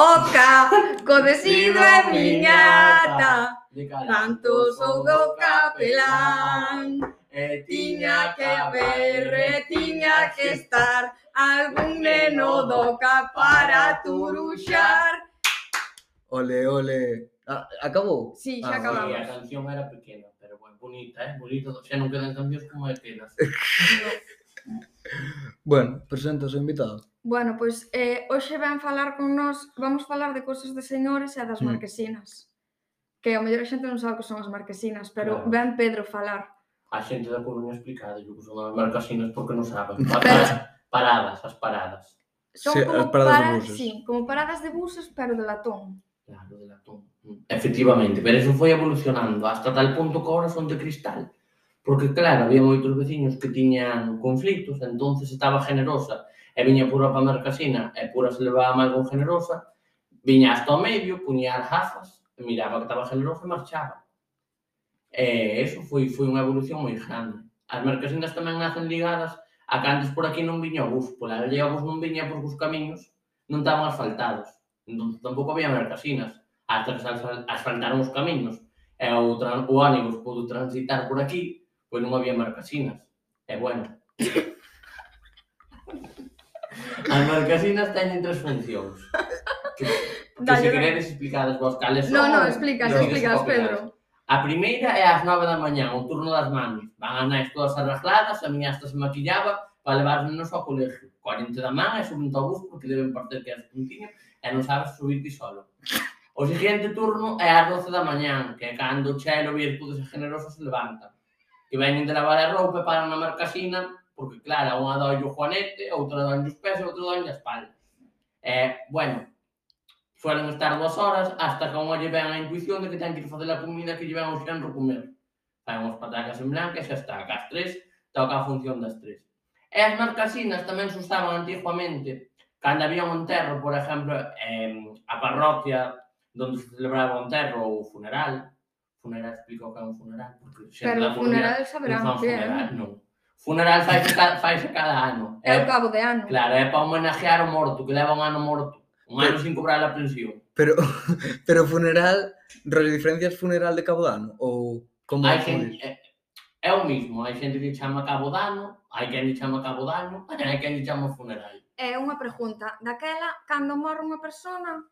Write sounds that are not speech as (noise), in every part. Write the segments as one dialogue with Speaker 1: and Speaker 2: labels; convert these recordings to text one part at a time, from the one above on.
Speaker 1: Oca, (laughs) conocida miñata, cantoso capelán. Eh, tiña que ver, eh, tiña que estar, algún neno doca para turuchar.
Speaker 2: Ole, ole. Ah, ¿Acabó?
Speaker 1: Sí,
Speaker 3: ya ah,
Speaker 1: acabamos.
Speaker 3: La canción era pequeña, pero bueno, bonita, ¿eh? Bonita. O sea, no quedan canciones como de penas. (laughs)
Speaker 2: bueno, presento a su invitado.
Speaker 1: Bueno, pois eh, hoxe ven falar con nós, vamos falar de cousas de señores e das
Speaker 2: mm.
Speaker 1: marquesinas. Que ao mellor a xente non sabe que son as marquesinas, pero
Speaker 3: claro.
Speaker 1: ven Pedro falar.
Speaker 3: A xente da Coruña explicado que son as marquesinas porque non saben. (laughs) Para, paradas, as paradas.
Speaker 1: Son
Speaker 2: sí,
Speaker 1: como,
Speaker 2: as paradas
Speaker 1: para, de
Speaker 2: buses.
Speaker 1: Sí, como paradas de buses, pero de latón.
Speaker 3: Claro, de latón. Efectivamente, pero eso foi evolucionando hasta tal punto que agora son de cristal. Porque, claro, había moitos veciños que tiñan conflictos, entonces estaba generosa e viña pura pa mercasina e pura se levaba máis con generosa, viña hasta o medio, puñía as gafas, miraba que estaba generosa e marchaba. E eso foi, foi unha evolución moi grande. As mercasinas tamén nacen ligadas a que antes por aquí non viña o bus, pola aldea o bus non viña porque os camiños non estaban asfaltados. Entón, tampouco había mercasinas. Hasta que asfaltaron os camiños e o, o ánimos pudo transitar por aquí, pois non había mercasinas. E bueno, As marcasinas teñen tres funcións. Que, (laughs) que se
Speaker 1: Dalle,
Speaker 3: queredes explicadas vos cales son...
Speaker 1: Non, non, explicas,
Speaker 3: non,
Speaker 1: explicas, Pedro.
Speaker 3: A primeira é ás 9 da mañá, o turno das mamis. Van as nais todas arregladas, a miña hasta se maquillaba para levar os nenos ao colegio. 40 da man e suben ao bus porque deben partir que é puntiño e non sabes subir ti solo. O seguinte turno é ás 12 da mañán, que é cando o chelo virtudes e generosos se levanta. Que veñen de lavar a roupa e paran na marcasina porque claro, unha doi o Juanete, outra doi os pés e outra doi a espalda. Eh, bueno, suelen estar dúas horas hasta como lle ven a intuición de que ten que ir facer a comida que lle ven ao xenro comer. Fan unhas patacas en blanca e xa está, As tres, toca a función das tres. E as marcasinas tamén se usaban antiguamente, cando había un enterro, por exemplo, en a parroquia donde se celebraba o enterro ou funeral, funeral explico que é un funeral, porque sempre
Speaker 1: Pero o funeral saberá un
Speaker 3: funeral, eh? non. Funeral faise, faise cada ano.
Speaker 1: É, o cabo de ano.
Speaker 3: Claro, é para homenaxear o morto, que leva un ano morto. Un ano sin cobrar a pensión.
Speaker 2: Pero (laughs) pero funeral, diferencias funeral de cabo de ano? Ou como
Speaker 3: hai xente, é, pois? eh, é o mismo, hai xente que chama cabo de ano, hai quen lle chama cabo de ano, (laughs) hai quen lle chama funeral.
Speaker 1: É unha pregunta. Daquela, cando morre unha persona,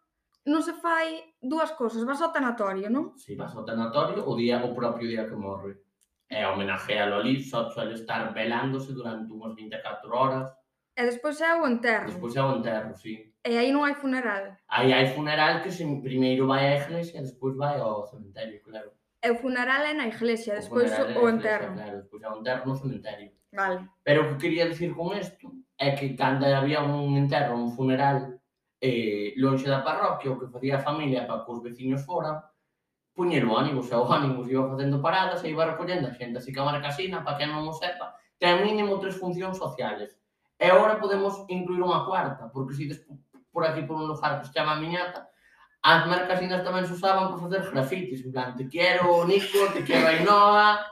Speaker 1: non se fai dúas cousas, vas ao tanatorio, non?
Speaker 3: Si, sí, vas ao tanatorio o día o propio día que morre. Eh, e homenaxealo ali, só suele estar velándose durante unhas 24 horas.
Speaker 1: E despois é o enterro.
Speaker 3: Despois é o enterro, sí.
Speaker 1: E aí non hai funeral.
Speaker 3: Aí hai funeral que se primeiro vai á iglesia e despois vai ao cementerio, claro.
Speaker 1: E o funeral é na iglesia,
Speaker 3: o
Speaker 1: despois o,
Speaker 3: o
Speaker 1: enterro.
Speaker 3: Claro, despois é o enterro no cementerio.
Speaker 1: Vale.
Speaker 3: Pero o que quería dicir con isto é que cando había un enterro, un funeral, eh, lonxe da parroquia, o que facía a familia para que os veciños foran, puñer o ónibus, e o ónibus iba facendo paradas e iba recollendo a xente, así que a marcasina, para que non o sepa, ten mínimo tres funcións sociales. E agora podemos incluir unha cuarta, porque se des por aquí por un lugar que se chama Miñata, as marcasinas tamén se usaban para facer grafitis, en plan, te quero Nico, te quero Ainhoa,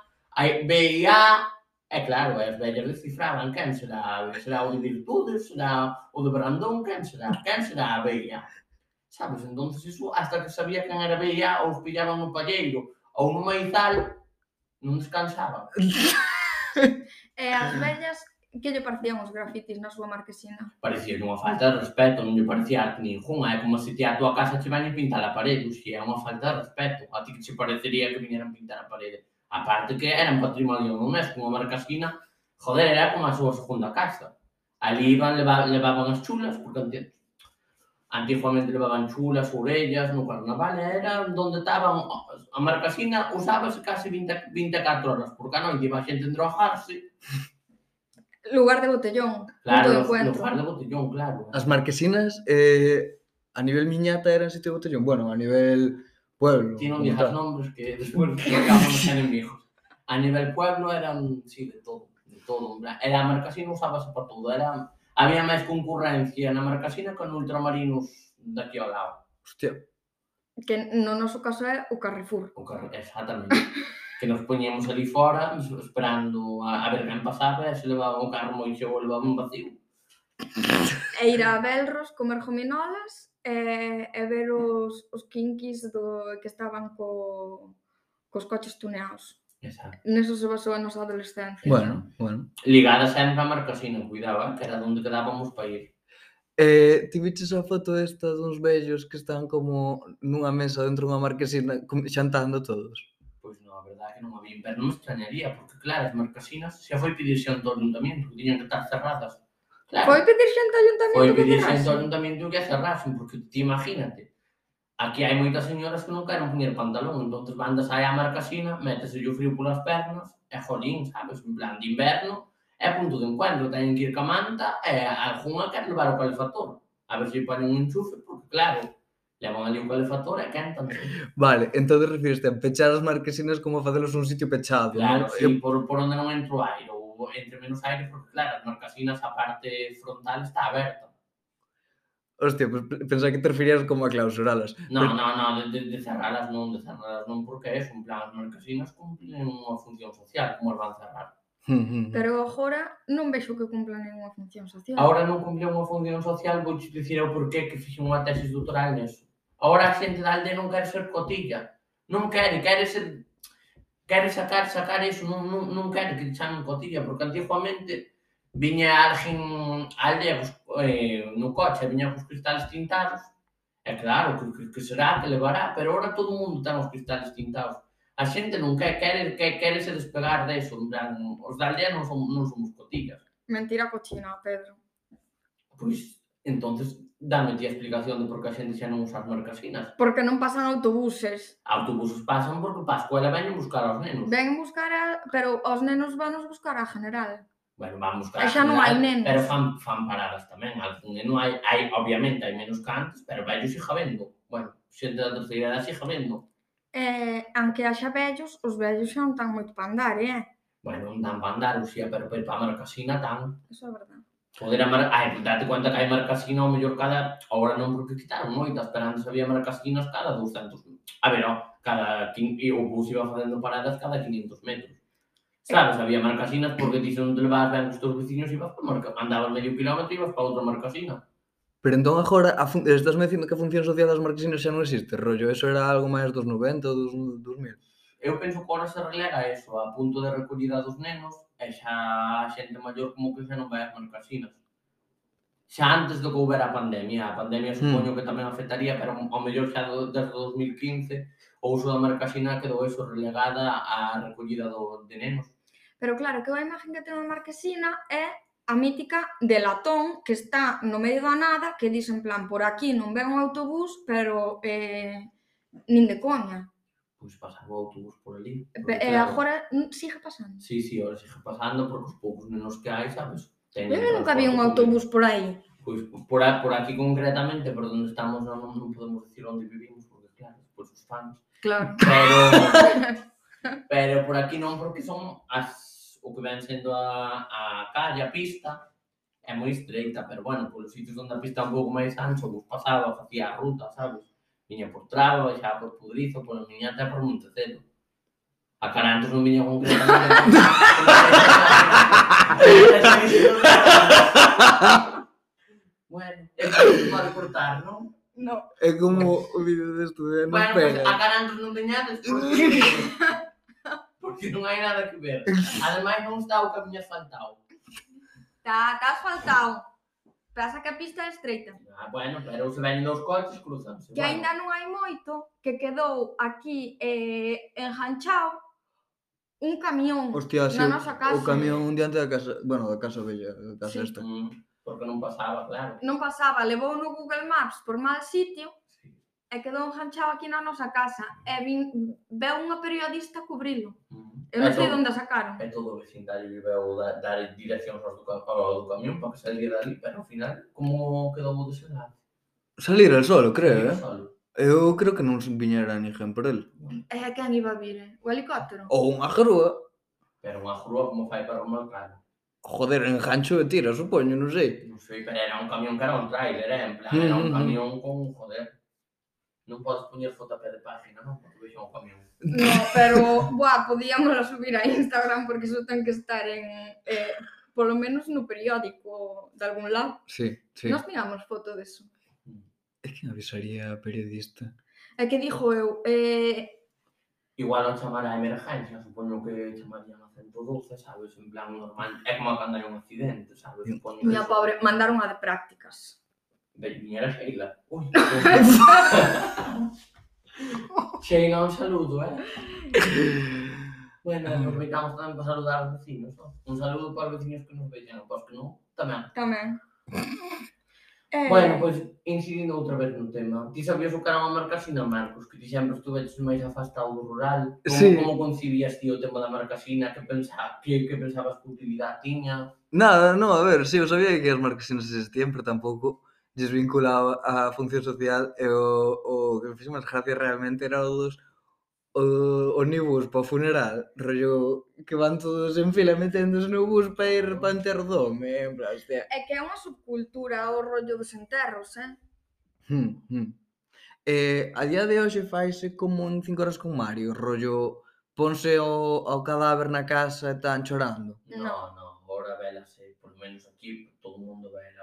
Speaker 3: BIA, E claro, as vellas descifraban quen será, será o de Virtudes, será o de Brandón, quen será, quen será a BIA? sabes? Entonces, iso hasta que sabía quen era BIA ou os pillaban no palleiro ou no maizal, non descansaban. (laughs)
Speaker 1: e eh, as vellas que lle parecían os grafitis na súa marquesina?
Speaker 3: Parecía unha falta de respeto, non lle parecía arte ninguna, é como se ti a tua casa che van pintar a parede, xe é unha falta de respeto, a ti que che parecería que vinieran pintar a parede. A parte que era un patrimonio non é como a marquesina, joder, era como a súa segunda casa. Ali iban, leva, levaban as chulas, porque entendo, antiguamente levaban chulas, orellas, no carnaval, era donde estaban, a marcasina usábase casi 20, 24 horas, porque a noite iba a xente
Speaker 1: Lugar de botellón,
Speaker 3: claro,
Speaker 1: punto de encuentro.
Speaker 3: lugar de botellón, claro.
Speaker 2: As marquesinas, eh, a nivel miñata eran sitio de botellón? Bueno, a nivel pueblo.
Speaker 3: Ti non nombres que despois (laughs) acabamos enemigos. A nivel pueblo eran, sí, de todo, de todo. Era marcasina usábase para todo. Era, Había máis concurrencia na marcasina con ultramarinos daqui ao lado.
Speaker 2: Hostia.
Speaker 1: Que no noso caso é o Carrefour.
Speaker 3: O Carrefour, exactamente. que nos poñemos ali fora esperando a, a ver quen pasaba e se levaba o carro moi xeo levaba un vacío.
Speaker 1: E ir a Belros comer gominolas e, e ver os, os kinkis do, que estaban co, cos coches tuneados.
Speaker 3: Exacto.
Speaker 1: Neso se basou a nosa adolescencia.
Speaker 2: Bueno, bueno.
Speaker 3: Ligada sempre a Marcasino, cuidaba, eh, que era onde quedábamos para ir.
Speaker 2: Eh, ti viches a foto esta duns vellos que están como nunha mesa dentro dunha marquesina xantando todos?
Speaker 3: Pois non, a verdade é que non a vin, pero non me extrañaría, porque claro, as marquesinas xa foi pedir xente ao ayuntamento, que tiñan que estar cerradas. Claro,
Speaker 1: foi pedir xente ao ayuntamento
Speaker 3: foi
Speaker 1: que cerrasen.
Speaker 3: Foi pedir xente ao ayuntamento que a cerrasen, porque ti imagínate, Aquí hai moitas señoras que non queren poñer pantalón, entón van das a marcasina, métese o frío polas pernas, e jolín, sabes, en plan de inverno, é punto de encuentro, teñen que ir ca manta, e algunha quer levar o calefactor, a ver se ponen un enchufe, porque claro, levan ali un calefactor e cantan.
Speaker 2: Vale, entón refiriste a pechar as marquesinas como facelos un sitio pechado,
Speaker 3: Claro,
Speaker 2: ¿no?
Speaker 3: sí, por, por onde non entro aire, ou entre menos aire, porque claro, as marquesinas a parte frontal está aberta.
Speaker 2: Hostia, pues pensaba que te referías como a clausuralas.
Speaker 3: No,
Speaker 2: pero...
Speaker 3: no, no, de, de, cerralas non, de cerralas non, porque é un plan, as marcasinos cumplen unha función social, como as van cerrar.
Speaker 1: Pero agora non vexo que cumplan unha función social.
Speaker 3: Agora non cumplen unha función social, vou te dicir o porqué que fixen unha tesis doutoral neso. Agora a xente da aldea non quere ser cotilla. Non quere, quere ser... Quere sacar, sacar iso, non, non, non quere que chamen cotilla, porque antiguamente viña alguén a aldea eh, no coche viña cos cristales tintados, é claro que, que, que será, que levará, pero ahora todo o mundo ten os cristales tintados. A xente non quer, quer, quer, quer se despegar deso, en plan, os da aldea non, son, non somos cotillas.
Speaker 1: Mentira cochina, Pedro.
Speaker 3: Pois, entonces, dame ti a explicación de por que a xente xa non usa as marcasinas.
Speaker 1: Porque non pasan autobuses.
Speaker 3: Autobuses pasan porque pa escola veñen buscar aos nenos.
Speaker 1: Ven buscar a... pero os nenos van buscar a general
Speaker 3: bueno,
Speaker 1: vamos
Speaker 3: claro,
Speaker 1: xa non hai nenos.
Speaker 3: Pero fan, fan paradas tamén, algún non hai, hai, obviamente hai menos que antes, pero vellos siga vendo. Bueno, xente da terceira edad siga vendo.
Speaker 1: Eh, aunque haxa vellos, os vellos xa non tan moito para andar, eh?
Speaker 3: Bueno, non dan para andar, Lucía, pero pois para ir para a marcasina tan.
Speaker 1: Eso é verdade.
Speaker 3: Poder a mar... Ai, date cuenta que hai marcasina ao mellor cada... Ahora non porque quitaron moitas, pero antes había marcasinas cada 200... A ver, no, cada... E o bus iba facendo paradas cada 500 metros. Sabes, había marcasinas porque ti non te levabas ben cos teus veciños e vas por marca... Andabas medio quilómetro e ibas para outra marcasina.
Speaker 2: Pero entón agora a fun... estás me dicindo que a función social das marcasinas xa non existe, rollo, eso era algo máis dos 90 ou dos 2000.
Speaker 3: Eu penso que agora se relega eso, a punto de recollida dos nenos, e xa a xente maior como que xa non vai ás marcasinas. Xa antes do que houbera a pandemia, a pandemia mm. supoño mm. que tamén afectaría, pero ao mellor xa do, desde 2015 o uso da marcasina quedou eso relegada á recollida do, de nenos.
Speaker 1: Pero claro, que a imagen que temos Marquesina é a mítica de latón que está no medio da nada, que dixen plan, por aquí non ven un autobús, pero eh, nin de coña.
Speaker 3: Pois pasaba o autobús por ali.
Speaker 1: E eh,
Speaker 3: claro,
Speaker 1: agora mm, sigue pasando.
Speaker 3: Sí, sí, agora sigue pasando, porque os poucos nenos que hai, sabes? Ten
Speaker 1: Eu nunca vi un autobús por aí.
Speaker 3: Pois por, por aquí concretamente, por onde estamos, non, non podemos decir onde vivimos, porque claro, pois os fans.
Speaker 1: Claro.
Speaker 3: Pero, (laughs) Pero por aquí non, porque son as, o que ven sendo a, a calle, a pista, é moi estreita, pero bueno, polos sitios onde a pista é un pouco máis ancho, vos pasaba, facía a ruta, sabes? Viña por Traba, xa por Pudrizo, por a miña até por Montecelo. A Carantos non viña concretamente. (laughs) bueno, é para cortar, non?
Speaker 1: No.
Speaker 2: É como o vídeo de estudiante.
Speaker 3: bueno,
Speaker 2: pega.
Speaker 3: Bueno, pues a Carantos non viñades. Porque... (laughs) que non hai nada que ver. Ademais, non está o camiño asfaltado.
Speaker 1: Está, está asfaltado. Pasa que a pista é estreita.
Speaker 3: Ah, bueno, pero se ven dos coches cruzanse.
Speaker 1: Que bueno. non hai moito que quedou aquí eh, enganchado un camión
Speaker 2: Hostia, sí,
Speaker 1: na nosa casa.
Speaker 2: o camión diante da casa, bueno, da casa bella, da casa
Speaker 1: sí.
Speaker 2: esta.
Speaker 3: Mm, porque non pasaba, claro.
Speaker 1: Non pasaba, levou no Google Maps por mal sitio
Speaker 3: sí.
Speaker 1: e quedou enganchado aquí na nosa casa e vin, veu unha periodista cubrilo. Eu non sei
Speaker 3: entón,
Speaker 1: onde a sacaron.
Speaker 3: E todo o vecindario viveu da, dar direccións ao do, ao do camión para que saliera dali, pero ao final, como quedou o desenlace?
Speaker 2: Salir el solo, creo, eh?
Speaker 3: Solo.
Speaker 2: Eu creo que non viñera ninguén por el.
Speaker 1: E a quen iba a vir, eh? O helicóptero?
Speaker 2: Ou unha grúa.
Speaker 3: Pero unha grúa como fai para rumar claro?
Speaker 2: Joder, en gancho de tira, supoño, non sei.
Speaker 3: Non sei, pero era un camión que era un trailer, eh? En plan, mm, era un
Speaker 2: mm, mm.
Speaker 3: camión con, joder... Non podes poñer foto a pé de página, non? Porque vexo un camión.
Speaker 1: No, (laughs) pero, buah, podíamoslo subir a Instagram porque eso ten que estar en, eh, polo menos no periódico de algún lado.
Speaker 2: Sí, sí.
Speaker 1: Nos miramos foto deso.
Speaker 2: É que avisaría a periodista.
Speaker 1: É que dixo eu, eh, eh,
Speaker 3: Igual ao chamar a emergencia, supoño que chamarían a 112, sabes, en plan normal. É como cando hai un accidente, sabes, supoño que... Mira,
Speaker 1: pobre, mandaron a de prácticas.
Speaker 3: De viñeras e. Ui, Llega un saludo, ¿eh? (laughs) bueno, aproveitamos tamén para saludar os vecinos. ¿no? Un saludo para os vecinos que nos vexan, os que non, tamén.
Speaker 1: Tamén. Eh...
Speaker 3: Bueno, pois, incidindo outra vez no tema. Ti sabías o que era unha marca sina Marcos, que ti sempre estuveches máis afastado do rural. Como,
Speaker 2: Sí.
Speaker 3: como concibías ti o tema da marcasina? Que, pensa, que, que pensabas que utilidade tiña?
Speaker 2: Nada, non, a ver, si, sí, eu sabía que as marcasinas existían, pero tampouco desvinculado a función social e o, o que me fixe máis gracia realmente era o dos o, onibus para o funeral, rollo que van todos en fila meténdose no bus para ir para enterro do home, en plan, hostia.
Speaker 1: É que é unha subcultura o rollo dos enterros, eh?
Speaker 2: Hmm, hmm. Eh, a día de hoxe faise como un cinco horas con Mario, rollo ponse o, ao cadáver na casa e están chorando.
Speaker 3: No,
Speaker 1: no,
Speaker 3: no. ahora velase, por menos aquí, todo o mundo vela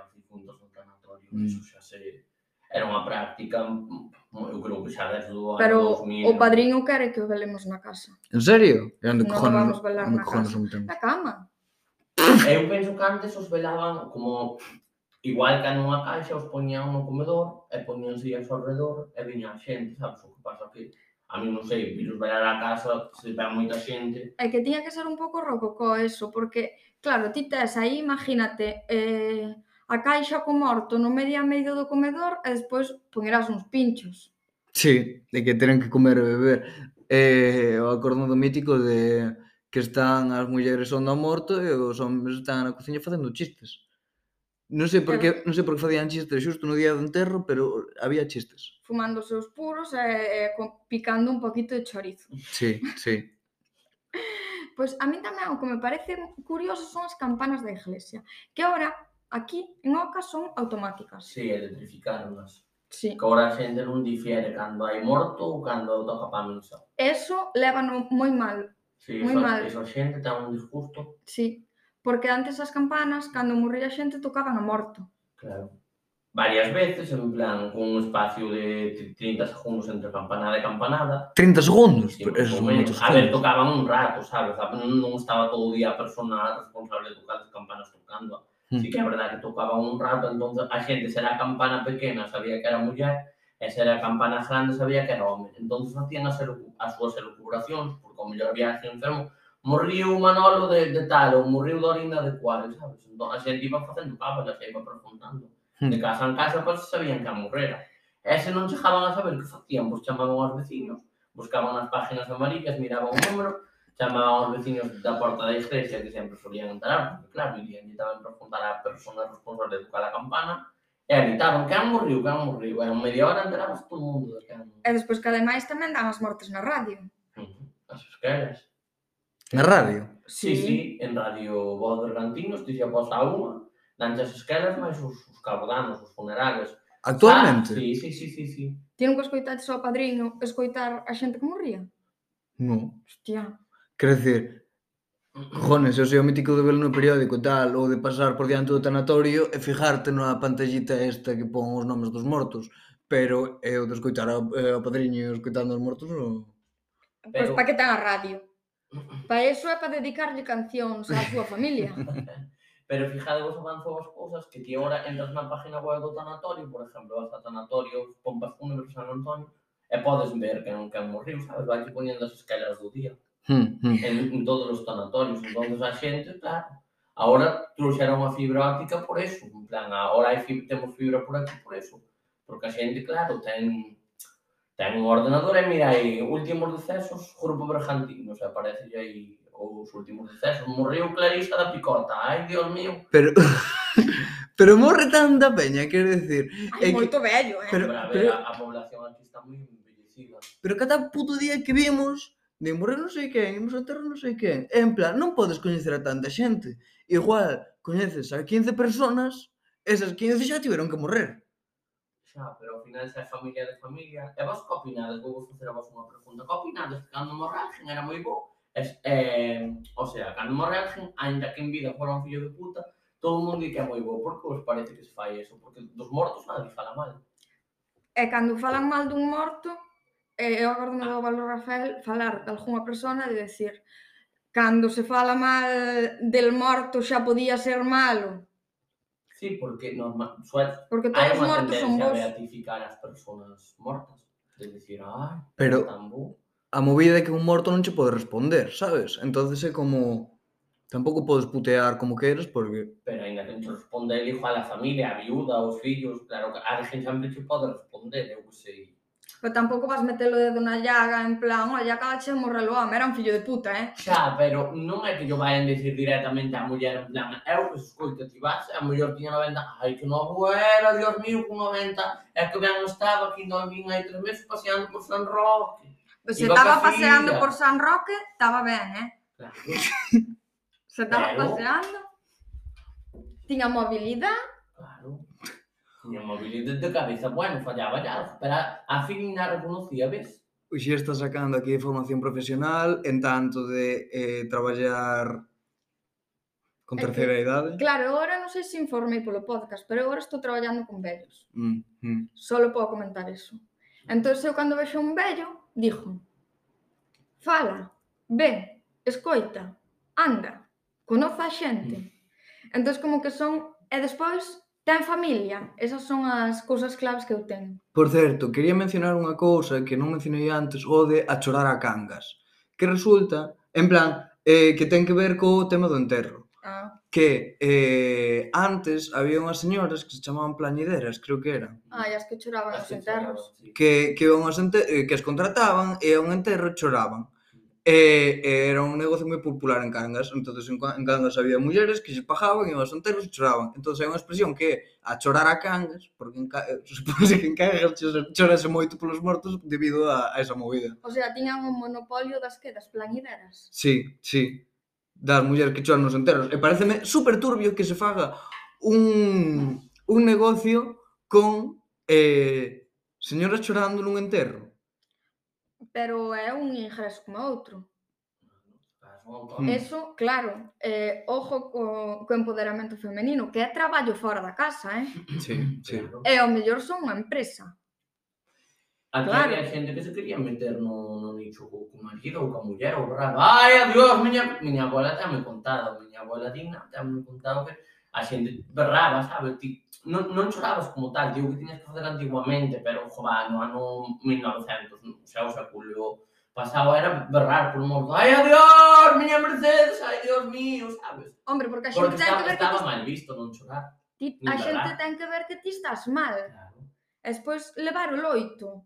Speaker 3: Eso xa se... Era unha práctica, eu creo que xa desde o
Speaker 1: Pero
Speaker 3: 2000...
Speaker 1: o padriño quere que o velemos na casa.
Speaker 2: En serio? e
Speaker 1: non
Speaker 2: cojones,
Speaker 1: vamos velar na casa. Na cama.
Speaker 3: Eu penso que antes os velaban como igual que nunha caixa os poñían no comedor e poñían sillas ao redor e viña a xente, sabes o que pasa aquí? a mí non sei, virus velar a casa, se vai moita xente.
Speaker 1: É que tiña que ser un pouco rococó eso, porque, claro, ti tes aí, imagínate, eh, a caixa co morto no medio a medio do comedor e despois poñerás uns pinchos.
Speaker 2: Sí, de que tenen que comer e beber. Eh, o acordo do mítico de que están as mulleres onda morto e os homens están na cociña facendo chistes. Non sei por que, non sei por que facían chistes xusto no día do enterro, pero había chistes.
Speaker 1: Fumando os seus puros e, e picando un poquito de chorizo.
Speaker 2: Sí, sí. (laughs)
Speaker 1: pois pues a mí tamén o que me parece curioso son as campanas da iglesia, que ahora Aquí, en Oca, son automáticas.
Speaker 3: Sí, electrificáronas.
Speaker 1: Sí.
Speaker 3: Que agora a xente non difiere cando hai morto ou cando toca pa misa.
Speaker 1: Eso lévano moi mal.
Speaker 3: Sí,
Speaker 1: moi
Speaker 3: eso,
Speaker 1: mal.
Speaker 3: Iso a xente ten un disgusto.
Speaker 1: Sí, porque antes as campanas, cando morría a xente, tocaban a morto.
Speaker 3: Claro. Varias veces, en plan, con un espacio de 30 segundos entre campanada e campanada.
Speaker 2: 30 segundos?
Speaker 3: Sí,
Speaker 2: Pero esos son moitos
Speaker 3: A ver, tocaban un rato, sabes? Non estaba todo o día a persona responsable de tocar as campanas tocando
Speaker 2: Mm.
Speaker 3: Sí que é verdade que tocaban un rato, entonces a xente, se era a campana pequena, sabía que era muller, e se era a campana grande, sabía que era home. Entonces facían as, as súas elucubracións, porque o mellor había xente enfermo, morriu Manolo de, de tal, ou morriu Dorinda de cual, sabes? Entón a xente iba facendo papas, a xente iba preguntando.
Speaker 2: Mm.
Speaker 3: De casa en casa, pois, sabían que a morrera. E se non chegaban a saber que facían, pois chamaban aos vecinos, buscaban as páginas amarillas, miraban o número, chamaba aos vecinos da porta da igrexa que sempre solían entrar, porque claro, irían e tamén preguntar á persona responsable de tocar a campana, e gritaban, que han morriu, que han morriu, e en media hora enterabas todo o mundo de que han.
Speaker 1: E despois que ademais tamén dan as mortes na radio.
Speaker 3: As esqueras.
Speaker 2: Na radio?
Speaker 3: Sí, sí, sí en radio Voz de Cantinos, ti xa posa unha, danche as esqueras, máis os, os cabodanos, os funerales.
Speaker 2: Actualmente?
Speaker 3: Ah, sí, sí, sí, sí, sí.
Speaker 1: Ti nunca escoitaste o padrino escoitar a xente que morría?
Speaker 2: Non.
Speaker 1: Hostia.
Speaker 2: Quero dicir, Jones, eu sei o mítico de velo no periódico tal, ou de pasar por diante do tanatorio e fijarte na pantallita esta que pon os nomes dos mortos, pero eu de escoitar ao, eh, ao padriño escoitando os mortos non...
Speaker 1: Pois
Speaker 3: pero...
Speaker 1: para que ten a radio? Para eso é para dedicarlle cancións á súa familia. (laughs)
Speaker 3: Pero fijadevos en as cousas que ti ora entras na página web do tanatorio, por exemplo, vas a tanatorio, pompas un número San Antonio, e podes ver que non que morriu, sabes, vai poñendo as escalas do día
Speaker 2: hum.
Speaker 3: En, en, todos os tanatorios. Entón, a xente, claro, agora trouxeron a fibra óptica por eso. En plan, agora hai fibra, temos fibra por aquí por eso. Porque a xente, claro, ten ten un ordenador e mira aí últimos decesos, Grupo Bergantino, se aparece aí os últimos decesos. Morreu Clarisa da Picota, ai, Dios mío.
Speaker 2: Pero... (laughs) Pero morre tanta peña, quero dicir.
Speaker 1: Ai,
Speaker 2: é
Speaker 1: moito que... vello, eh?
Speaker 2: Pero,
Speaker 3: pero, a, ver,
Speaker 2: pero...
Speaker 3: a, a población aquí está moi envellecida.
Speaker 2: Pero cada puto día que vimos de morrer non sei quen, imos ao non sei quen. E en plan, non podes coñecer a tanta xente. Igual, coñeces a 15 personas, esas 15 xa tiveron que morrer.
Speaker 3: Xa, pero ao final xa é familia de familia. E vos que opinades? Vou vos facer a vos unha pregunta. Que opinades que cando alguén era moi bo? Es, eh, o sea, cando morralgen, ainda que en vida fora un fillo de puta, todo o mundo di que é moi bo. Por que vos parece que se fai eso? Porque dos mortos nadie fala mal.
Speaker 1: E cando falan mal dun morto, Eh, eu acordo no Valor Rafael falar de algunha persona de decir cando se fala mal del morto xa podía ser malo.
Speaker 3: Sí, porque normal, suel,
Speaker 1: porque todos os mortos son
Speaker 3: vos. a beatificar as persoas mortas. De decir, ah,
Speaker 2: pero a movida é que un morto non che pode responder, sabes? Entonces é como tampouco podes putear como queiras porque...
Speaker 3: Pero ainda que te responde el hijo a la familia, a viuda, os fillos, claro, a alguén sempre che pode responder, eu que sei
Speaker 1: pero tampouco vas metelo dedo na llaga, en plan, oh, unha llaga che morrelo a era un fillo de puta, eh?
Speaker 3: Xa, pero non é que yo vayan dicir directamente á muller, en plan, eh, eu escoito, ti vas, a muller tiña 90, ai que novo era, dios mío, con 90, é que ben estaba aquí, non vin hai tres meses paseando por San Roque.
Speaker 1: Pois se estaba paseando por San Roque, estaba ben, eh?
Speaker 3: Claro. (laughs)
Speaker 1: se estaba
Speaker 3: pero...
Speaker 1: paseando, tiña mobilidade,
Speaker 3: Tiña un mobilidade de cabeza, bueno, fallaba ya, pero a fin na reconocía, ves?
Speaker 2: Pois Hoxe está sacando aquí formación profesional en tanto de eh, traballar con terceira idade.
Speaker 1: Claro, agora non sei se informei polo podcast, pero agora estou traballando con vellos.
Speaker 2: Mm, mm.
Speaker 1: Solo podo comentar eso. Entón, eu cando vexo un vello, dixo fala, ve, escoita, anda, conoza a xente. Mm. Entón, como que son... E despois, ten familia. Esas son as cousas claves que eu ten.
Speaker 2: Por certo, quería mencionar unha cousa que non mencionei antes, o de a chorar a cangas. Que resulta, en plan, eh, que ten que ver co tema do enterro.
Speaker 1: Ah.
Speaker 2: Que eh, antes había unhas señoras que se chamaban plañideras, creo que eran.
Speaker 1: Ah, as que choraban as
Speaker 3: os
Speaker 1: enterros.
Speaker 3: Choraban, sí.
Speaker 2: Que, que, unhas enter... Eh, que as contrataban e a un enterro choraban. E, e era un negocio moi popular en Cangas. Entonces en, en Cangas había mulleres que se pagaban iban aos enterros e choraban. Entonces hai unha expresión que é a chorar a Cangas porque en, eh, (laughs) supose que en Cangas chorase moito polos mortos debido a, a esa movida.
Speaker 1: O sea, tiñan un monopolio das que? das plañideras
Speaker 2: sí, sí. Das mulleres que choran nos enterros. e pareceme super turbio que se faga un, un negocio con eh, señoras chorando nun enterro
Speaker 1: pero é un ingreso como outro.
Speaker 2: Mm.
Speaker 1: Eso, claro, eh, ojo co, co empoderamento femenino, que é traballo fora da casa, eh?
Speaker 2: Sí, sí.
Speaker 1: E ao mellor son unha empresa.
Speaker 3: Aquí
Speaker 1: claro.
Speaker 3: había xente que se quería meter no, no nicho co, co marido ou coa muller ou raro. Ai, adiós, miña, miña abuela me contado, miña abuela digna me contado que a xente berraba, sabe? Ti, non, non chorabas como tal, digo que tiñas que facer antiguamente, pero, jova, no ano 1900, xa o século pasado era berrar por morto. ai adiós, miña Mercedes, ai dios mío, sabes?
Speaker 1: Hombre, porque a xente porque ten que ver que...
Speaker 3: Porque
Speaker 1: estaba
Speaker 3: mal visto non chorar.
Speaker 1: Ti, a xente ten que ver que ti estás mal.
Speaker 3: Claro.
Speaker 1: E despois levar o loito.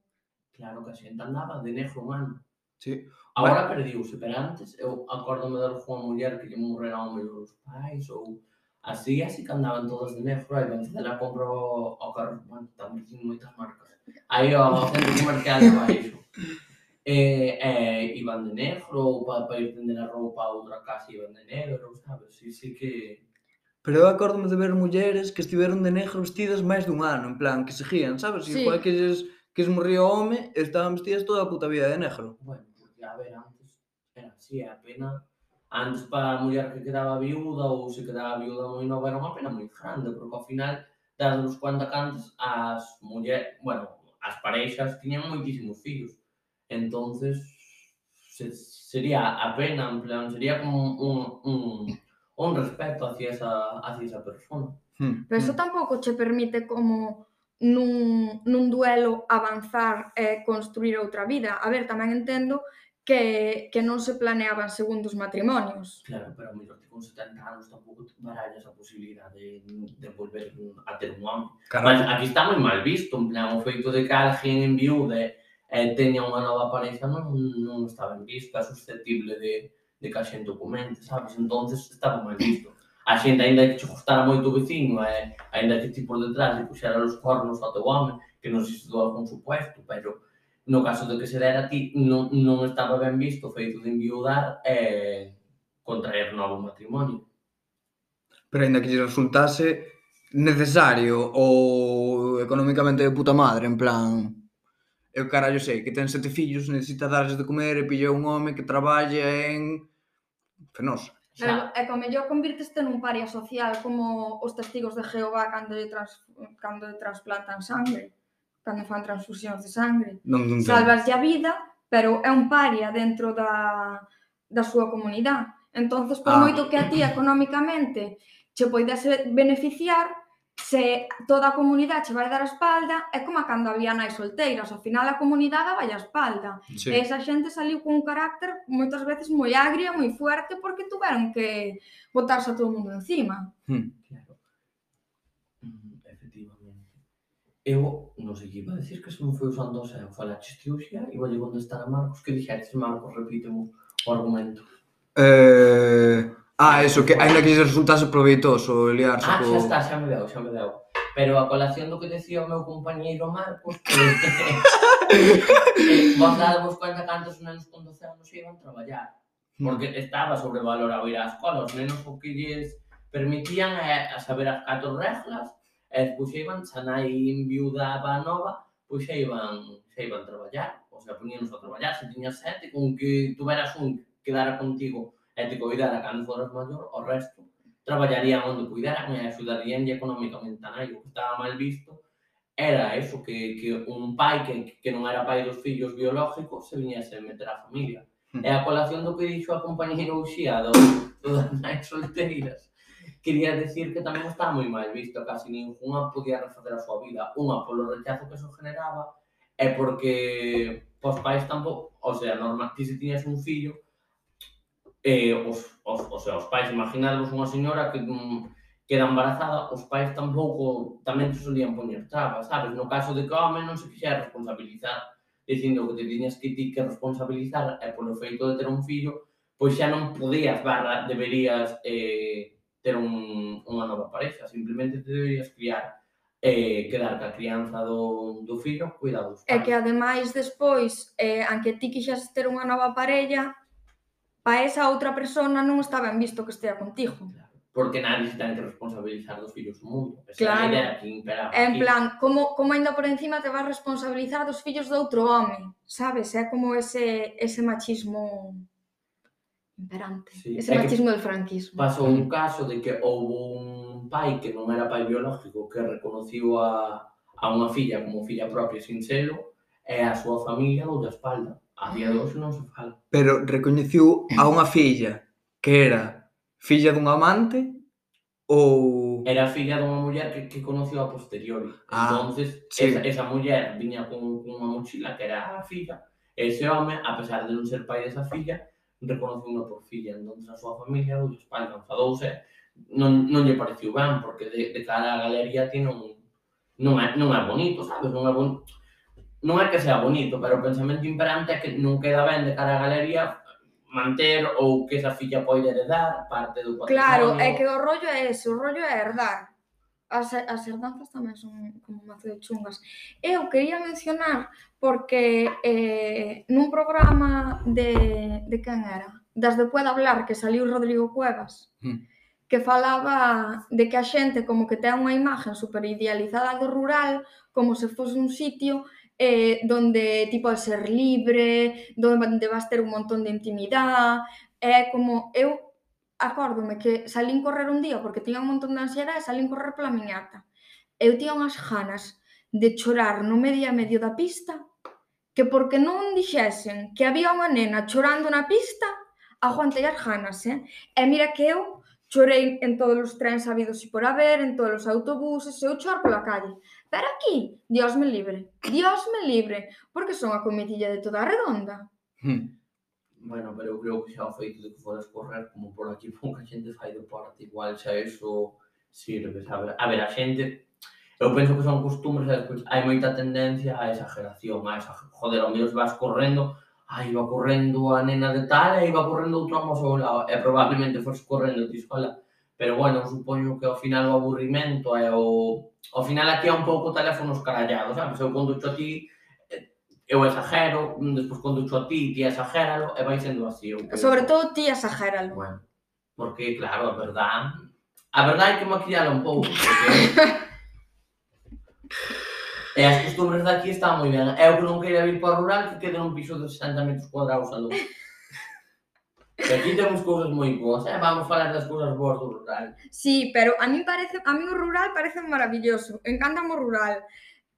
Speaker 3: Claro que a xente andaba de negro humano.
Speaker 2: Sí.
Speaker 3: Agora bueno. perdiuse, pero antes eu acórdome de alguma muller que lle morrera ao mellor pais ou así, así que andaban todas de negro, aí Vencela comprou o carro, bueno, estamos dicindo moitas marcas. Aí ao centro comercial de baixo. E, e iban de negro para pa ir tender a roupa a outra casa iban de negro, sabes? Sí, sí que...
Speaker 2: Pero eu acórdome de ver mulleres que estiveron de negro vestidas máis dun ano, en plan, que seguían, sabes?
Speaker 1: Sí.
Speaker 2: Igual que lles, que lles morría o home, estaban vestidas toda a puta vida de negro.
Speaker 3: Bueno, porque a ver, antes era así, a pena Antes para a muller que quedaba viuda ou se quedaba viuda moi nova era unha pena moi grande, porque ao final, dados os cuanta cantos, as muller, bueno, as parexas tiñan moitísimos fillos. entonces se, sería a pena, en plan, sería como un, un, un respeto hacia esa, hacia esa persona.
Speaker 2: Hmm,
Speaker 1: Pero eso
Speaker 2: hmm.
Speaker 1: tampouco che permite como nun, nun duelo avanzar e eh, construir outra vida. A ver, tamén entendo que, que non se planeaban segundos matrimonios.
Speaker 3: Claro, pero mellor que con 70 anos tampouco te barallas a posibilidade de, de volver a ter un home. Claro.
Speaker 2: Mas
Speaker 3: aquí está moi mal visto, en plan, o feito de que alguén en viude eh, teña unha nova pareja non, non está ben visto, é susceptible de, de que a xente o comente, sabes? entonces estaba mal visto. A xente, ainda que che gustara moito o vecino, eh, ainda que ti por detrás e puxera os cornos ao teu home, que non sei se dou algún supuesto, pero no caso de que se dera ti non, non estaba ben visto o feito de enviudar e contraer novo matrimonio.
Speaker 2: Pero ainda que lle resultase necesario ou económicamente de puta madre, en plan... Eu carallo sei que ten sete fillos, necesita darles de comer e pilla un home que traballa en... Fenosa.
Speaker 3: Xa.
Speaker 1: E co mellor convirteste nun paria social como os testigos de Jehová cando lle, trans, cando lle trasplantan sangre cando fan transfusións de sangre.
Speaker 2: Non, non.
Speaker 1: Salvaslle a vida, pero é un paria dentro da, da súa comunidade. Entonces, por
Speaker 2: ah.
Speaker 1: moito que a ti económicamente che poidas beneficiar, se toda a comunidade che vai dar a espalda, é como cando había nais solteiras, ao final a comunidade vai a espalda.
Speaker 2: Sí.
Speaker 1: E esa xente saliu con un carácter moitas veces moi agria, moi fuerte, porque tuveron que botarse a todo mundo encima.
Speaker 2: Hmm.
Speaker 3: Eu non sei que iba a decir que se me foi usando o seu falaches ti xa, iba a contestar a Marcos que dixeres, Marcos, repítemo o argumento.
Speaker 2: Eh... Ah, eso, que ainda que resultase proveitoso liarse
Speaker 3: Ah,
Speaker 2: co...
Speaker 3: xa está, xa me deu, xa me deu. Pero a colación do que decía o meu compañeiro Marcos, que... eh, (laughs) vos dadevos cuenta cantos nenos con 12 anos iban traballar. Porque mm. estaba sobrevalorado ir á escola, os nenos o que lles permitían eh, a saber as catro reglas, E despois xa iban, Chanai enviudaba nova, pois xa iban, xa iban traballar, ou sea, poníanos a traballar, se tiñas sete, con que tuveras un que quedara contigo e te cuidara cando foras maior, o resto traballarían onde cuidaran e axudarían económicamente a nai, o que estaba mal visto, era eso, que, que un pai que, que non era pai dos fillos biológicos se viñese a meter a familia. E a colación do que dixo a compañeira Uxía do, do das nais solteiras, quería decir que tamén estaba moi mal visto, casi ninguna podía refacer a súa vida, unha polo rechazo que eso generaba, e porque os pais tampouco, o sea, normal, ti se tiñas un fillo, eh, os, os, o sea, os pais, imaginadvos unha señora que mm, queda embarazada, os pais tampouco tamén te solían poñer trabas, sabes? No caso de que o home non se quixera responsabilizar, dicindo que te tiñas que ti que responsabilizar e polo feito de ter un fillo, pois xa non podías, barra, deberías eh, ter un, unha nova pareja, simplemente te deberías criar eh, quedar ca crianza do, do fillo, cuidado.
Speaker 1: E que ademais despois, eh, aunque ti quixas ter unha nova parella, pa esa outra persona non está ben visto que estea contigo.
Speaker 3: Claro. Porque nadie se ten que responsabilizar dos fillos do mundo. Esa
Speaker 1: claro.
Speaker 3: idea que imperaba.
Speaker 1: En
Speaker 3: aquí.
Speaker 1: plan, como, como ainda por encima te vas responsabilizar dos fillos do outro home, sabes? É como ese, ese machismo imperante.
Speaker 3: Sí.
Speaker 1: Ese
Speaker 3: é
Speaker 1: machismo del franquismo.
Speaker 3: Pasou un caso de que houve un pai que non era pai biológico que reconociu a, a unha filla como filla propia sin selo e a súa familia ou da espalda. A día de hoxe non se fala.
Speaker 2: Pero recoñeciu a unha filla que era filla dun amante ou...
Speaker 3: Era filla dunha muller que, que conoció a posteriori.
Speaker 2: Ah,
Speaker 3: entonces
Speaker 2: sí.
Speaker 3: esa, esa muller viña con, con unha mochila que era a filla. Ese home, a pesar de non ser pai desa filla, reconocimento por filla, entón a súa familia o dos pais enfadouse, non, non lle pareciu ben, porque de, de cara á galería ti non, non, é, non é bonito, sabes? Non é bonito non é que sea bonito, pero o pensamento imperante é que non queda ben de cara á galería manter ou que esa filla poida heredar parte do patrimonio.
Speaker 1: Claro, é que o rollo é ese, o rollo é herdar as, as herdanzas tamén son como mazo de chungas. Eu quería mencionar porque eh, nun programa de, de quen era? Das de Pueda Hablar, que saliu Rodrigo Cuevas,
Speaker 2: mm.
Speaker 1: que falaba de que a xente como que ten unha imagen super idealizada do rural, como se fose un sitio eh, donde tipo de ser libre, donde vas ter un montón de intimidade, é eh, como eu acórdome que salín correr un día porque tiña un montón de ansiedade e salín correr pola miñata. Eu tiña unhas ganas de chorar no medio a medio da pista que porque non dixesen que había unha nena chorando na pista, aguantei as ganas, eh? E mira que eu chorei en todos os trens habidos e por haber, en todos os autobuses, eu choro pola calle. Pero aquí, Dios me libre, Dios me libre, porque son a comitilla de toda a redonda.
Speaker 2: Hmm
Speaker 3: bueno, pero eu creo que xa o feito de que foras correr como por aquí pouca xente fai deporte, igual xa eso sirve, sabe? A ver, a xente, eu penso que son costumbres, despois hai moita tendencia á exageración, a esa, joder, ao menos vas correndo, ai, va correndo a nena de tal, e va correndo outro amo ao lado, e eh, probablemente fores correndo ti sola, pero bueno, supoño que ao final o aburrimento é eh, o... Ao final aquí é un pouco teléfonos carallados, sabes? Eu conducho a ti, eu exagero, mm, despois conducho a ti, ti exagéralo, e vai sendo así. Eu,
Speaker 1: Sobre todo ti exagéralo.
Speaker 3: Bueno, porque, claro, a verdad... A verdade é que maquillara un pouco, porque... (laughs) E as costumbres daqui están moi ben. Eu que non queira vir para o rural, que quede nun piso de 60 metros cuadrados a luz. (laughs) E aquí temos cousas moi boas, eh? vamos falar das cousas boas do rural.
Speaker 1: Sí, pero a mí parece, a mí o rural parece maravilloso, encanta o rural.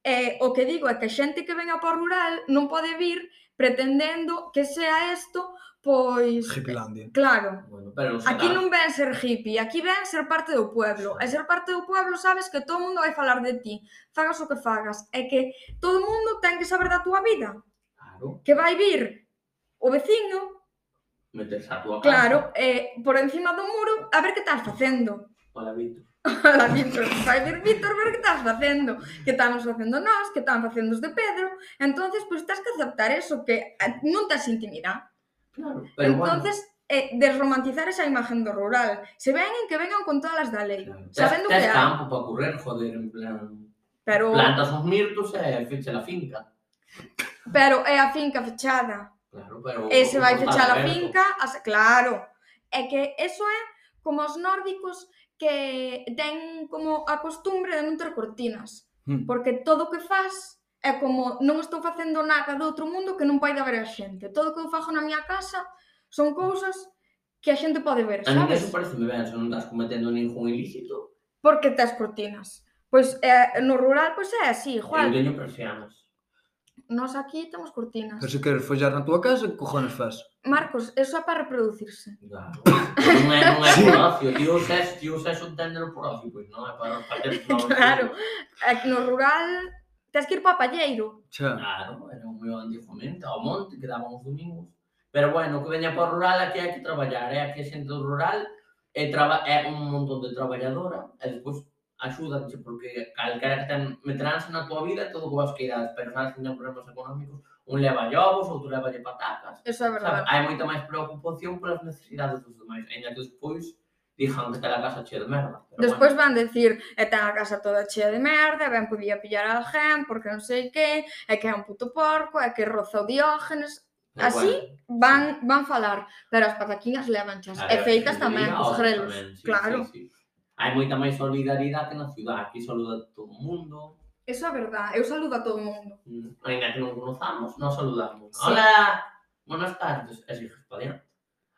Speaker 1: E o que digo é que a xente que ven ao rural non pode vir pretendendo que sea isto pois
Speaker 2: Hippielandia.
Speaker 1: Claro.
Speaker 3: Bueno, pero non
Speaker 1: aquí non ven ser hippie, aquí ven ser parte do pueblo. E ser parte do pueblo sabes que todo mundo vai falar de ti, fagas o que fagas, é que todo mundo ten que saber da túa vida.
Speaker 3: Claro.
Speaker 1: Que vai vir o veciño
Speaker 3: meterse a túa casa.
Speaker 1: Claro, eh, por encima do muro a ver que estás facendo.
Speaker 3: Hola, Vito.
Speaker 1: Hola, Víctor, vai ver, Víctor, ver que estás facendo? Que estamos facendo nós, que están facendo os de Pedro. Entonces, pois pues, tens que aceptar eso, que eh, non tens intimidade.
Speaker 3: Claro, pero
Speaker 1: entonces, bueno eh, desromantizar esa imagen do rural. Se veñen que vengan con todas as da lei.
Speaker 3: Claro.
Speaker 1: Sabendo
Speaker 3: tes,
Speaker 1: tes que
Speaker 3: campo para correr, joder, en plan...
Speaker 1: Pero...
Speaker 3: Plantas os mirtos e fecha a finca.
Speaker 1: Pero é a finca fechada.
Speaker 3: Claro, pero...
Speaker 1: E se vai fechar a finca, as... claro. É que eso é como os nórdicos que ten como a costumbre de non ter cortinas,
Speaker 2: hmm.
Speaker 1: porque todo o que faz é como non estou facendo nada do outro mundo que non pode ver a xente. Todo o que eu fago na miña casa son cousas que a xente pode ver, sabes?
Speaker 3: A mí eso parece ben, se non estás cometendo ningún ilícito.
Speaker 1: Porque tes cortinas. Pois eh, no rural, pois é así,
Speaker 3: Juan.
Speaker 1: Eu
Speaker 3: teño persianas.
Speaker 1: Nós aquí temos cortinas.
Speaker 2: Pero se queres follar na túa casa, que cojones faz?
Speaker 1: Marcos, eso é para reproducirse.
Speaker 3: Claro. non é, non é por ocio, ti usas, ti usas un téndelo por ocio, pois non é para, para ter (laughs)
Speaker 1: Claro, é que no rural tens que ir para Palleiro.
Speaker 2: Xa.
Speaker 3: Claro, era un meu antigamente, ao monte, que daban os domingos. Pero bueno, que veña para o rural, aquí hai que traballar, é eh? aquí a xente do rural é, traba, é un montón de traballadora, e despois axúdache porque calquera que ten meteranse na tua vida todo o que vas queiras, pero sabes que ten problemas económicos, un leva ovos, outro leva lle patacas.
Speaker 1: Eso é verdade.
Speaker 3: Hai moita máis preocupación polas necesidades dos demais, ainda que despois dixan que está a casa chea de merda. Pero
Speaker 1: Despois
Speaker 3: bueno.
Speaker 1: van decir, e ten a casa toda chea de merda, ben podía pillar a alguén, porque non sei que, é que é un puto porco, é que roza o diógenes,
Speaker 3: Pero
Speaker 1: Así
Speaker 3: bueno.
Speaker 1: van van falar, pero as pataquiñas levan
Speaker 3: chas,
Speaker 1: e feitas tamén, os grelos,
Speaker 3: sí,
Speaker 1: claro.
Speaker 3: Sí, sí. Hai moita máis solidaridade que na ciudad, aquí saluda todo o mundo,
Speaker 1: Eso é verdade, eu saludo a todo o mundo.
Speaker 3: mm, ainda que non conozamos, nos saludamos.
Speaker 1: Sí.
Speaker 3: Hola, buenas tardes, e sigues para diante.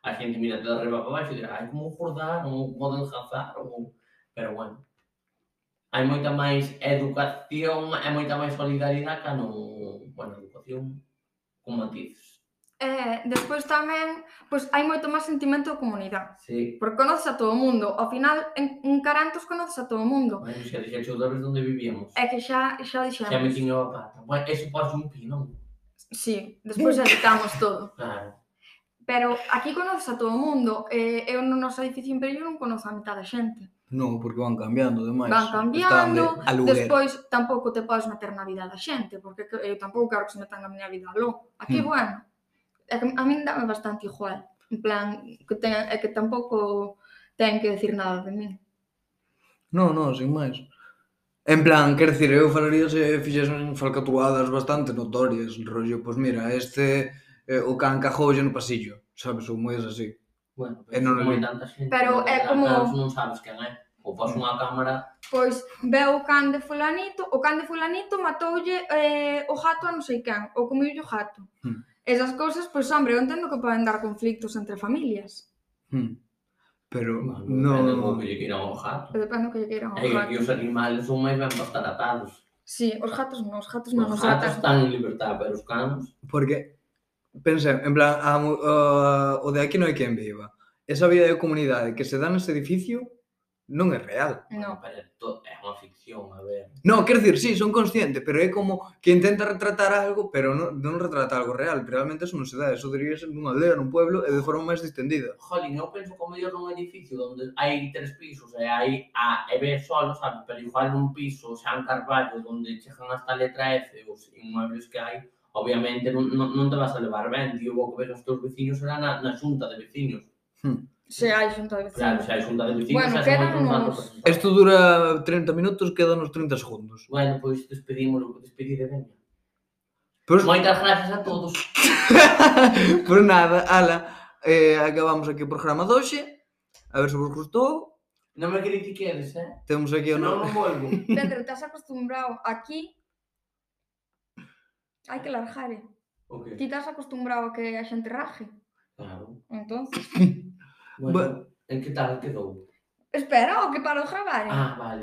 Speaker 3: A xente mira de arriba para baixo e dirá, ai, como engordar, ou como adelgazar, ou... Pero bueno, hai moita máis educación e moita máis solidaridade que no... Bueno, educación con matices.
Speaker 1: Eh, despois tamén, pois hai moito máis sentimento de comunidade.
Speaker 3: Sí.
Speaker 1: Porque conoces a todo o mundo. Ao final, en, en Carantos conoces a todo o mundo.
Speaker 3: Bueno, xa dixeche outra vez onde vivíamos.
Speaker 1: É que xa, xa dixemos.
Speaker 3: Xa me tiño a pata. Bueno, eso pode un pino.
Speaker 1: Sí, despois editamos todo. (laughs)
Speaker 3: Claro.
Speaker 1: Pero aquí conoces a todo o mundo. Eh, eu no noso edificio imperial non conozo a mitad da xente.
Speaker 2: Non, porque van cambiando demais.
Speaker 1: Van cambiando,
Speaker 2: de
Speaker 1: despois tampouco te podes meter na vida da xente, porque eu tampouco quero que se metan na miña vida aló. Aquí,
Speaker 2: hmm.
Speaker 1: bueno, a min dame bastante igual. En plan, que ten, é eh, que tampouco ten que decir nada de min.
Speaker 2: Non, non, sin máis. En plan, quer dicir, eu falaría se fixesen falcatruadas bastante notorias, rollo, pois mira, este eh, o can cajoulle no pasillo, sabes, ou moidas así.
Speaker 3: Bueno, pero,
Speaker 2: non
Speaker 3: como tanta xente,
Speaker 1: pero é como...
Speaker 3: Non sabes quen é. Ou pos unha cámara...
Speaker 1: Pois veu o can de fulanito, o can de fulanito matoulle eh, o gato a non sei quen, ou comiulle o gato.
Speaker 2: Hmm.
Speaker 1: Esas cousas, pois, pues, hombre, eu entendo que poden dar conflictos entre familias.
Speaker 2: Hmm. Pero
Speaker 3: bueno, non... Depende do que lle queiran ao gato.
Speaker 1: Depende do que lle queiran ao gato.
Speaker 3: E os animales son máis ben bastar atados.
Speaker 1: Sí, os gatos non, os gatos non.
Speaker 3: Os,
Speaker 1: os
Speaker 3: gatos están en libertad, pero os canos...
Speaker 2: Porque, pensé, en plan, a, uh, o de aquí non hai quen viva. Esa vida de comunidade que se dá nese edificio non é real.
Speaker 1: No.
Speaker 3: Pero é unha ficción, a ver.
Speaker 2: Non, quero dicir, sí, son consciente, pero é como que intenta retratar algo, pero non, non retrata algo real. Realmente eso non se dá, eso debería ser nunha aldea, nun pueblo, e de forma máis distendida.
Speaker 3: Jolín, eu penso como mellor nun edificio onde hai tres pisos e hai A e B solo, sabe? Pero igual nun piso, San carballo, onde chegan hasta a letra F os inmuebles que hai, obviamente non, non, non te vas a levar ben, tío, vou que ves os teus veciños era na, na xunta de veciños.
Speaker 1: Hmm. Xerais
Speaker 3: Claro, xa hai xunta de vecinos,
Speaker 1: Bueno,
Speaker 3: xa
Speaker 1: quédanos-
Speaker 2: Isto dura 30 minutos, quedanos 30 segundos.
Speaker 3: Bueno, pois despedímolo, despedida, veña.
Speaker 2: Pois,
Speaker 3: Moitas grazas a todos. (laughs)
Speaker 2: por nada, ala, eh, acabamos aquí o programa doxe. A ver se vos gustou.
Speaker 3: Non me critiquedes, eh?
Speaker 2: Temos aquí o
Speaker 3: Senón
Speaker 2: non...
Speaker 3: non volvo. (laughs)
Speaker 1: Pedro, estás acostumbrado aquí hai que largar, eh?
Speaker 3: O
Speaker 1: Ti estás acostumbrado a que a xente raje.
Speaker 3: Claro.
Speaker 1: Entonces, (laughs)
Speaker 3: Bueno, en que tal quedou?
Speaker 1: espera, o que paro de gravar, eh?
Speaker 3: Ah, vale.